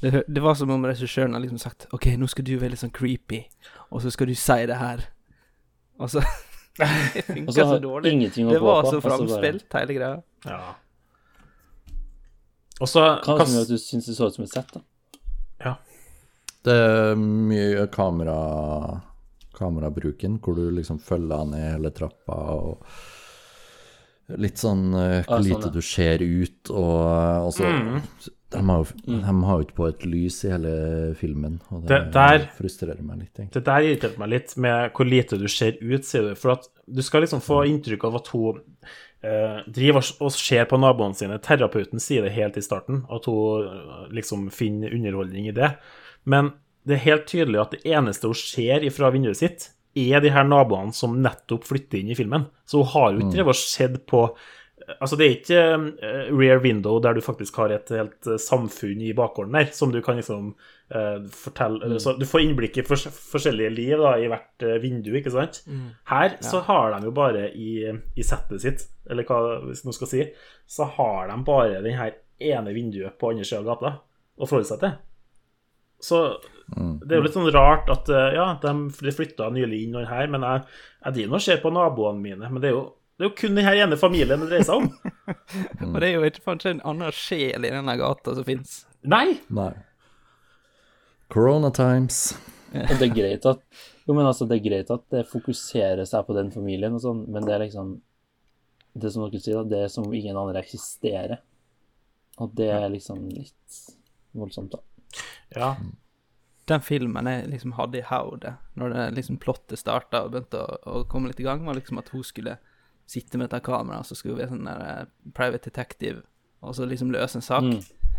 Det, det var som om regissøren har liksom sagt OK, nå skal du være litt sånn creepy, og så skal du si det her. Og så Det funka så dårlig. Det var på. så så bare- framspilt, hele greia. ja. Og så Hva hva som gjør at du syns det så ut som et sett, da? Ja. Det er mye kamera kamerabruken, hvor du liksom følger ned hele trappa og Litt sånn uh, hvor sånn, lite ja. du ser ut, og, og så Mm. de, har jo, de har jo ikke på et lys i hele filmen, og det, Det der- frustrerer meg litt, egentlig. Det der irriterte meg litt med hvor lite du ser ut, sier du. For at du skal liksom få inntrykk av at hun eh, driver og- og ser på naboene sine. Terapeuten sier det helt i starten, at hun eh, liksom finner underholdning i det. Men det er helt tydelig at det eneste hun ser fra vinduet sitt, er de her naboene som nettopp flytter inn i filmen. Så hun har jo ikke drevet og sett på Altså, det er ikke eh, rear window der du faktisk har et helt eh, samfunn i bakgården der, som du kan liksom uh, fortelle mm. Så du får innblikk i fors forskjellige liv da, i hvert eh, vindu, ikke sant? Her så har de jo bare i, i settet sitt, eller hva hvis noe skal si, så har de bare den her ene vinduet på andre sida av gata å forholde seg til. Så det er jo litt sånn rart at eh, ja, de flytta nylig inn noen her, men jeg, jeg driver og ser på naboene mine. Men det er jo, det er jo kun denne ene familien det dreier seg om. Og det er jo ikke kanskje en annen sjel i denne gata som fins. Nei! Nei. Corona times. Og det er greit at Jo, men altså, det er greit at det fokuserer seg på den familien og sånn, men det er liksom Det som dere sier, da, det er som om ingen andre eksisterer. Og det er liksom litt voldsomt, da. Ja. Den filmen jeg liksom hadde i hodet når det liksom plottet starta og begynte å, å komme litt i gang, var liksom at hun skulle sitte med dette kameraet, så skulle hun være sånn der eh, private detective, og så liksom løse en sak. Mm.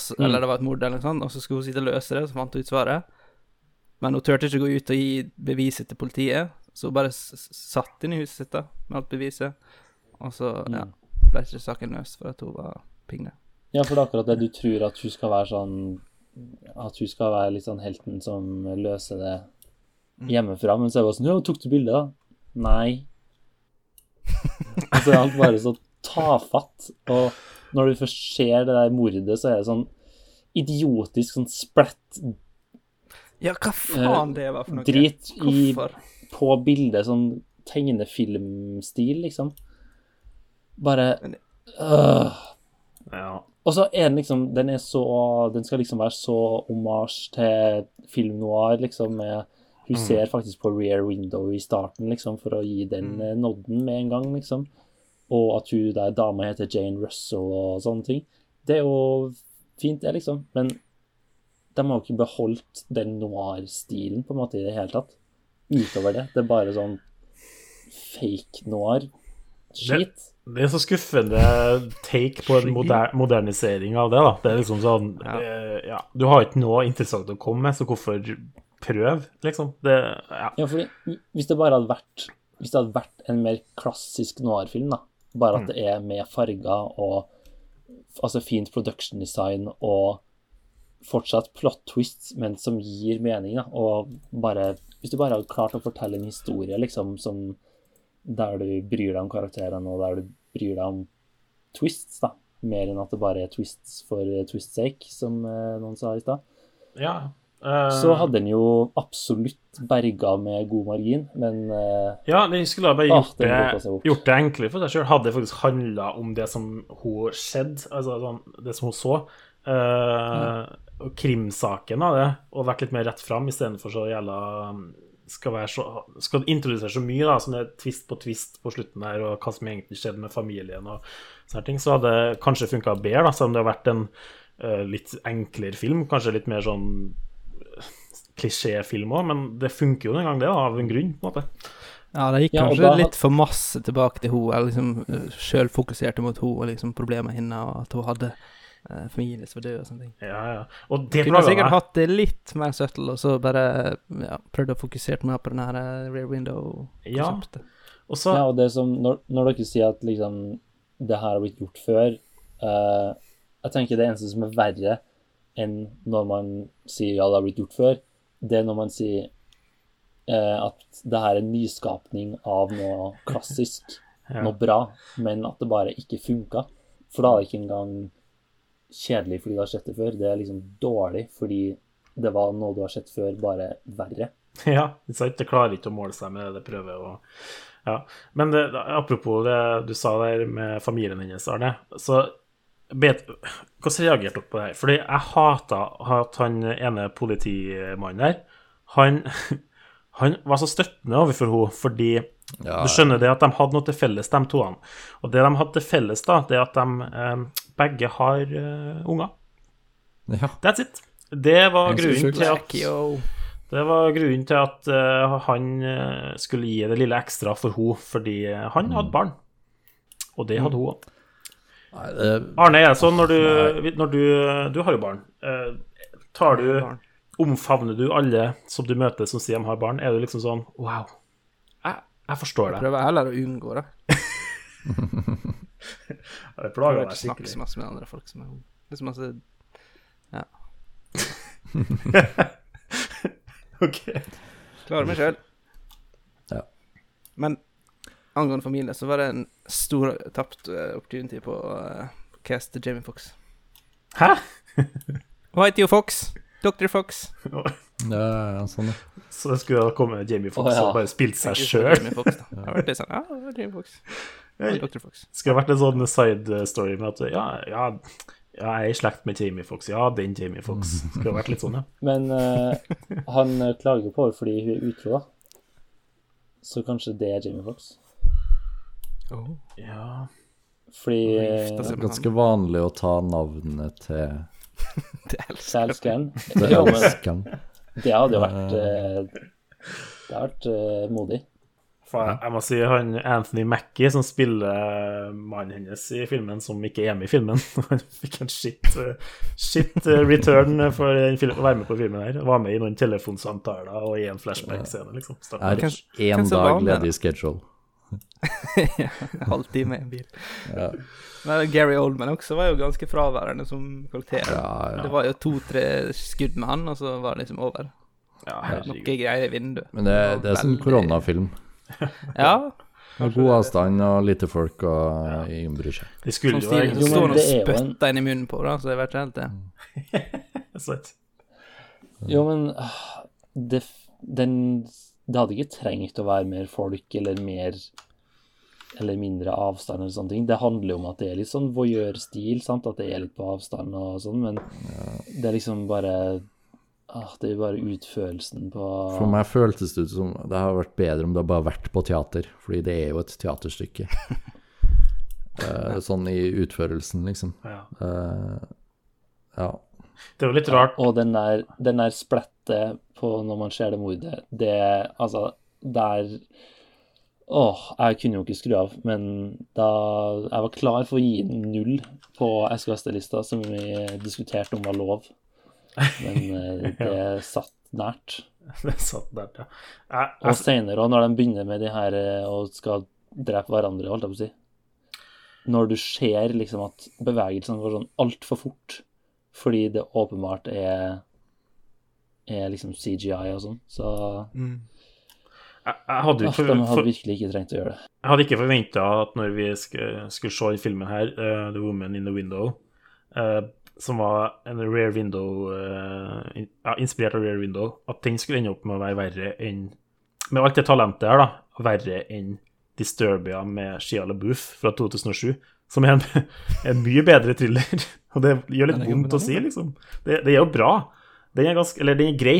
Så, Eller det var et mord eller noe sånt, og så skulle hun sitte og løse det, og så fant hun ut svaret. Men hun turte ikke gå ut og gi beviset til politiet, så hun bare satt inn i huset sitt da, med alt beviset. Og så ja, ble ikke saken løst for at hun var pingle. Ja, for det er akkurat det. Du tror at hun skal være sånn At hun skal være litt sånn helten som løser det hjemmefra, men så er det bare sånn Ja, tok du bilde, da? Nei. Og så er alt bare så tafatt og når du først ser det der mordet, så er det sånn idiotisk sånn splatt Ja, hva faen det var for noe? Drit i på bildet, sånn tegnefilmstil, liksom. Bare øh. Ja. Og så er den liksom Den er så Den skal liksom være så omarsj til film noir, liksom, med Hun ser faktisk på rear window i starten, liksom, for å gi den mm. nodden med en gang, liksom. Og at hun der dama heter Jane Russell og sånne ting. Det er jo fint, det, liksom. Men de har jo ikke beholdt den noir-stilen på en måte i det hele tatt. Utover det. Det er bare sånn fake noir-skit. Det er så skuffende take på en moder modernisering av det, da. Det er liksom sånn Ja. eh, ja. Du har ikke noe interessant å komme med, så hvorfor prøve, liksom? Det Ja. Ja, fordi hvis det bare hadde vært Hvis det hadde vært en mer klassisk noir-film, da, bare at det er med farger og altså fint production design og fortsatt plot twists, men som gir mening, da, og bare Hvis du bare hadde klart å fortelle en historie, liksom, som der du bryr deg om karakterene, og der du bryr deg om twists, da, mer enn at det bare er twists for twists sake, som eh, noen sa i stad ja. Uh... så hadde den jo absolutt berga med god margin, men uh... Ja, den skulle bare Ah, gjort, ah, det, gjort det enklere for seg sjøl. Hadde det faktisk handla om det som hun skjedde, altså sånn, det som hun så, Uh, og krimsaken av det, og vært litt mer rett fram istedenfor så jævla um, skal, være så, skal introdusere så mye, da, sånn det twist på twist på slutten der, og hva som egentlig skjedde med familien og sånne ting, så hadde det kanskje funka bedre, da, selv om det har vært en uh, litt enklere film, kanskje litt mer sånn eh, klisjéfilm òg, men det funker jo den gang, det, da, av en grunn, på en måte. Ja, det gikk Ja, kanskje da- litt for masse tilbake til henne. Eller liksom sjøl fokuserte mot henne og liksom problemet hennes, og at hun hadde eh, familie som var død og sånne ting. Ja, ja. Og det Kunne sikkert hatt det litt mer subtle, og så bare ja, prøvd å fokusere mer på den her eh, rear window-konseptet. Og så Ja, og det som, når, når dere sier at liksom det her har blitt gjort før uh, Jeg tenker det eneste som er verre enn når man sier ja, det har blitt gjort før, det er når man sier uh, at det her er en nyskapning av noe klassisk, Ja. noe bra, men at det bare ikke funka. For da er det ikke engang kjedelig fordi du har sett det før, det er liksom dårlig fordi det var noe du har sett før, bare verre. Ja? Det klarer ikke å måle seg med det det prøver å Ja. Men det, apropos det du sa der med familien hennes, Arne. Så bet, Hvordan reagerte dere på det her? Fordi jeg hata at han ene politimannen der Han, han var så støttende overfor henne fordi Ja, du skjønner det at de hadde noe til felles, de to. Og det de hadde til felles, da, det er at de eh, begge har uh, unger. ja. That's it. Det var grunnen til at det var grunnen til at uh, han eh, skulle gi det lille ekstra for henne, fordi han hadde barn. Og det hadde hun òg. Arne, er det sånn når du, når du Du har jo barn. Uh, tar du barn. Omfavner du alle som du møter som sier de har barn? Er du liksom sånn Wow, jeg, jeg forstår det. prøver heller å unngå det. Det plager ikke skikkelig. snakke så masse med andre folk som er homo. Det er så masse Ok. Klarer meg sjøl. Ja. Men angående familie, så var det en stor tapt eh, opportunity på uh, cast Jamie Fox. Hæ? Hva heter jo Fox? Dr. Fox. ja, ja, sånn, ja. Så det skulle da komme Jamie Fox oh, ja. og bare spilt seg sjøl? Jamie Fox, da. Det litt sånn, ja, det var Jamie Fox. Det var Dr. Fox. Skulle det vært en sånn side story med at ja, ja, ja jeg er i slekt med Jamie Fox. Ja, den Jamie Fox. Skulle det vært litt sånn, ja. Men uh, han eh, klager på henne fordi hun er utro, da. Så kanskje det er Jamie Fox. ja. Fordi Det er Ganske vanlig å ta navnet til han. Det elsker Sal Scan til elskeren. Det hadde jo vært eh, Det hadde vært eh, modig. Faen, jeg må si han Anthony Mackie, som spiller mannen hennes i filmen, som ikke er med i filmen. Han fikk en shit, eh, shit eh, return for å være med på filmen her. Var med i noen telefonsamtaler og i en flashback-scene, liksom. Er kanskje én som dag ledig schedule. ja, halvtime i en bil. Ja. Men Gary Oldman også var jo ganske fraværende som karakter. Ja, ja. Det var jo to-tre skudd med han, og så var det liksom over. Ja, Noe greier i vinduet. Men det, det er sånn Veldig- koronafilm. Ja, Med god avstand og lite folk, og ingen bryr seg. De skulle jo Så står og det er en- spytter inn i munnen på det, så jeg vet ikke helt det. Sant. Jo, men ah, det, den, det hadde ikke trengt å være mer folk eller mer eller mindre avstand eller sånne ting. Det handler jo om at det er litt sånn voyeur-stil, sant? at det er litt på avstand og sånn, men det er liksom bare ah, Det er bare utførelsen på For meg føltes det ut som det har vært bedre om det bare vært på teater, fordi det er jo et teaterstykke. uh, sånn i utførelsen, liksom. Ja. Uh, ja. Det var litt rart. Og den der, den der splettet på når man ser det mordet, det Altså, der Åh, jeg kunne jo ikke skru av, men da jeg var klar for å gi null på SKS-lista, som vi diskuterte om var lov, men eh, det satt nært. Det satt nært, ja. Jeg, Og seinere senere, også, når de begynner med de her eh, og skal drepe hverandre, holdt jeg på å si Når du ser liksom at bevegelsene går sånn altfor fort fordi det åpenbart er er liksom CGI og sånn, så jeg, jeg hadde ikke for, hadde virkelig ikke trengt å gjøre det. Jeg hadde ikke forventa at når vi skulle, skulle se den filmen her, uh, The Woman in the Window, eh, som var en Rare Window uh, ja, Inspirert av Rare Window, at den skulle ende opp med å være verre enn Med alt det talentet her, da, verre enn Disturbia med Shia LaBeouf fra 2007, som er en, en mye bedre thriller. Og det gjør litt vondt å si, liksom. Det, det er jo bra. Den er ganske Eller den er grei,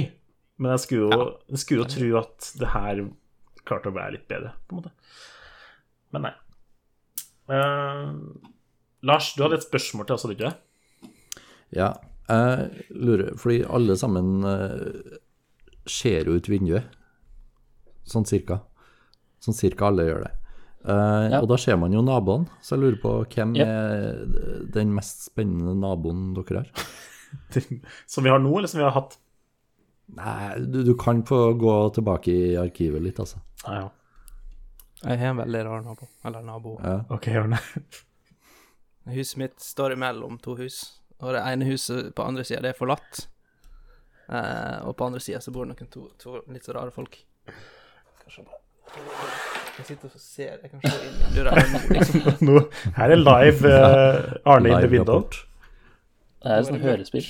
men jeg skulle jo, jeg skulle jo tro at det her klarte å være litt bedre, på en måte. Men nei. Uh, Lars, du hadde et spørsmål til oss, hadde du ikke det? Ja. Jeg lurer Fordi alle sammen eh, ser jo ut vinduet. Sånn cirka. Sånn cirka alle gjør det. Uh, Ja. Og da ser man jo naboen, så jeg lurer på hvem Ja. er den mest spennende naboen dere har? Som vi har nå, eller som vi har hatt? Nei, du, du kan få gå tilbake i arkivet litt, altså. Ah, ja. Jeg har en veldig rar nabo. Eller nabo. Ja. Ok, Jørne. Huset mitt står imellom to hus, og det ene huset på andre sida, det er forlatt. Eh, og på andre sida så bor det noen to, to litt så rare folk. Kanskje bare Jeg sitter og ser, jeg kan se inn i døra liksom. Her er live eh, Arne in the Live window. Det er sånn hørespill.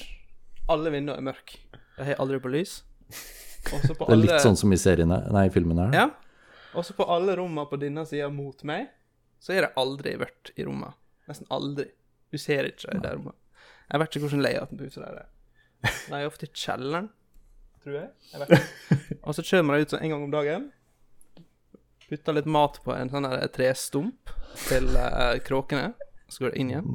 Alle vinduer er mørke. Jeg har aldri på lys. Også på Det er alle litt sånn som i seriene, nei, filmen her. Ja. Også på alle rommene på denne sida mot meg, så har det aldri vært i rommene. Nesten aldri. Du ser ikke i det rommet. Jeg vet ikke hvordan layouten på huset der er. De er ofte i kjelleren, tror jeg. jeg vet. ikke. Og så kommer jeg ut sånn en gang om dagen. Putter litt mat på en sånn der trestump til uh, kråkene. Så går det inn igjen.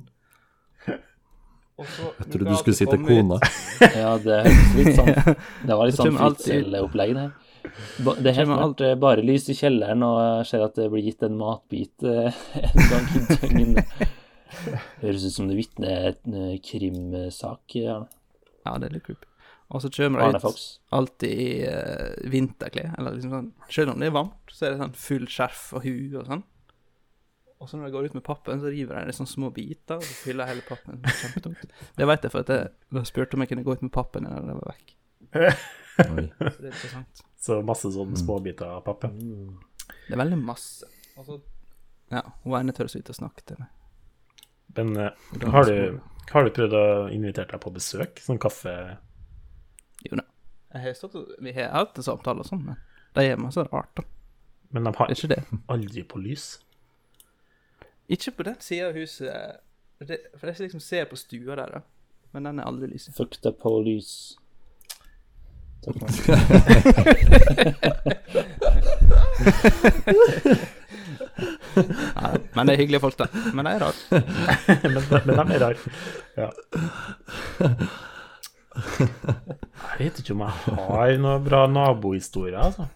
Og så Jeg trodde du skulle si til kona. Ja, det høres litt sånn Det var litt sånn fritzel-opplegg, det. Det er helt bare lys i kjelleren, og jeg ser at det blir gitt en matbit eh, en gang i døgnet. Høres ut som det vitner en eh, krimsak. Ja. Ja, det er litt creepy. Og så kommer Arne ut alltid i uh, vinterklær. Eller liksom sånn Selv om det er varmt, så er det sånn full skjerf og hue og sånn. Og så når de går ut med pappen, så river det i sånne små biter, og så fyller hele pappen. Kjempetungt. Det vet jeg for at jeg, spurte om jeg kunne gå ut med pappen når jeg var vekk. Så det er. Så masse sånne småbiter av pappen Det er veldig masse. Og så Ja, hun ene tør så vidt å snakke til meg. Men eh, har, du, har du prøvd å invitere deg på besøk? Sånn kaffe Jo da. Jeg har stått og Vi har hatt en samtale og sånn, men de er masse rart, da. Men de har ikke det. aldri på lys. Ikke på den sida av huset. Det, for jeg liksom ser på stua der, da. Men den er aldri lys i. Fuck the police. Nei, men det er hyggelige folk, da. Men de er rare. men, men de er rare. Ja. Jeg vet ikke om jeg har noen bra nabohistorier, altså.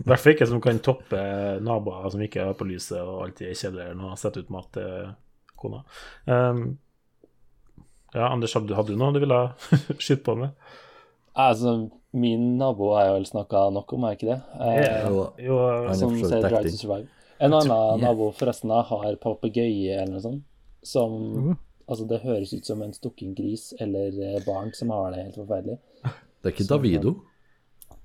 I hvert fall ikke som kan toppe naboer som ikke er på lyset og alltid er i kjelleren og setter ut mat til kona. Um, ja, Anders, hadde du- hadde du noe du ville skyte på med? Altså, min nabo har jeg vel snakka nok om, er ikke det? Eh, Jo, Jo, som ser Drive to Survive. En annen nabo forresten har papegøye eller noe sånt. Som mm. Altså, det høres ut som en stukken gris eller eh, barn som har det helt forferdelig. Det er ikke Davido.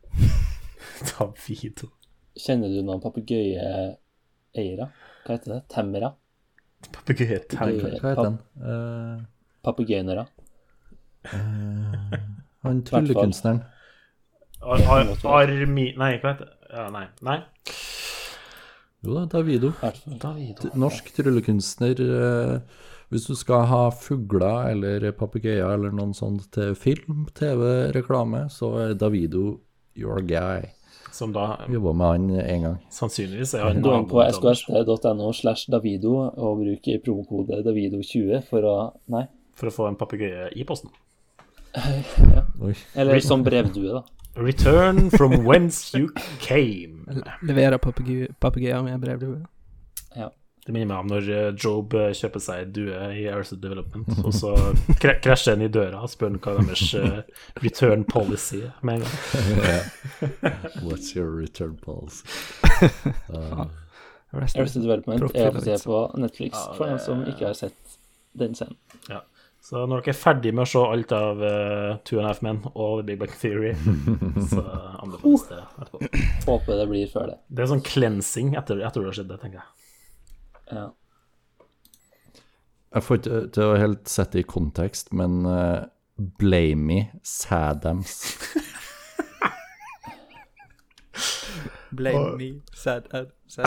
Davido. Kjenner du noen papegøyeeiere? Hva heter det? Temmera? Papegøyetegn. Papegøye- Hva heter den? Eh, Uh... han tryllekunstneren. Ar ar armi... Nei, hva heter det? Ja, nei. Nei. Jo da, Davido. Davido. Norsk tryllekunstner. eh, hvis du skal ha fugler eller papegøyer eller noen sånt til film, TV, reklame, så er Davido your guy. Som da Jobba med han en gang. sannsynligvis er han Gå inn på skst.no slash Davido og bruk promokode Davido20 for å Nei. For å få en papegøye i posten. ja. Eller som brevdue, da. Return from whence you came. Leverer papegø- papegøyer med brevdue. Ja. Det minner meg om når eh, Job eh, kjøper seg en due i Arrested Development, og så krasjer han i døra og spør hva deres eh, return policy er med en gang. What's your return policy? Arrested Development er å se på Netflix for noen som ikke har sett den scenen. Ja. Så når dere er ferdig med å se alt av uh, Two and a Half Men og The Big Bang Theory, så anbefales det etterpå. Håper det blir før det. Det er sånn cleansing etter, etter det har skjedd, det, tenker jeg. Ja. Jeg får ikke til å helt sette det i kontekst, men uh, Blamey Sadams. Blame me, sad ad, sad.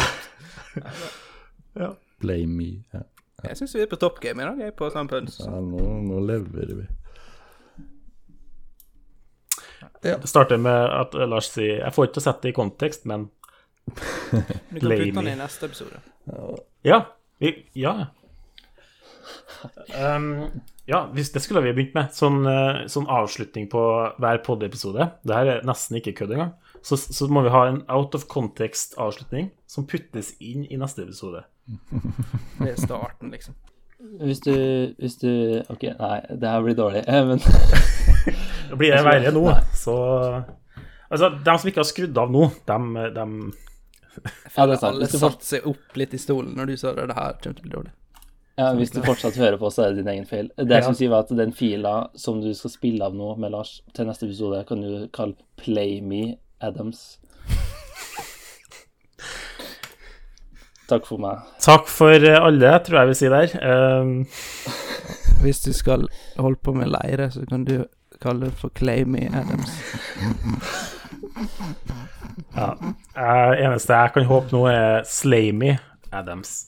me, Ja. Jeg syns vi er på topp game i dag, jeg, på Sampens. Ja, nå, nå lever vi. Det starter med at eh, Lars sier Jeg får ikke til å sette det i kontekst, men Du kan putte den i neste episode. Ja. Vi, ja. Um, ja, hvis det skulle vi begynt med. Sånn, eh, sånn avslutning på hver podiepisode. Det her er nesten ikke kødd engang. Så, så må vi ha en out of context-avslutning som puttes inn i neste episode. Det er starten, liksom. Hvis du, hvis du OK, nei, det her blir dårlig. Eh, Men Det blir verre nå, så Altså, de som ikke har skrudd av nå, dem, dem ja, det er sant. Alle satte seg opp litt i stolen når du sa det, det her kommer til å bli dårlig. ja, hvis du fortsatt hører på, så er det din egen feil. Det jeg skulle si, var at den fila som du skal spille av nå med Lars til neste episode, kan du kalle Play Me Adams. Takk for meg. Takk for eh, alle, tror jeg vil si der. Um, Hvis du skal holde på med leire, så kan du kalle det for Claimy Adams. ja. Eh, eneste jeg kan håpe nå, er Slamy Adams.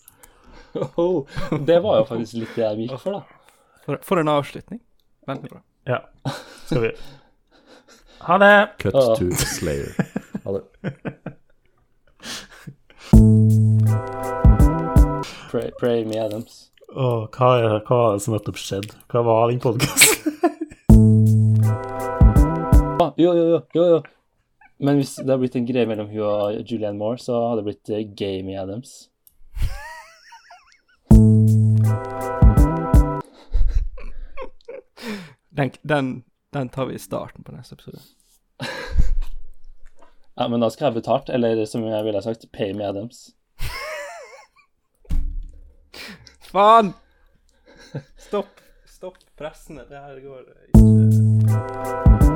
Oh, det var jo faktisk litt det jeg gikk for, da. For, for en avslutning. Veldig bra. Ja. Skal vi Ha det! Cut to Slayer. Ha det. Pray, pray Me Adams. Åh, hva, er, det som nettopp skjedde? Hva var den podkasten? Ah, jo, jo, jo, jo, jo. Men hvis det hadde blitt en greie mellom hun og Julianne Moore, så hadde det blitt uh, Gamey Adams. Den, den, den tar vi i starten på neste episode. Ja, men da skal jeg ha betalt, eller som jeg ville sagt, Pay Me Adams. Faen! Stopp! Stopp pressene. Det her går ikke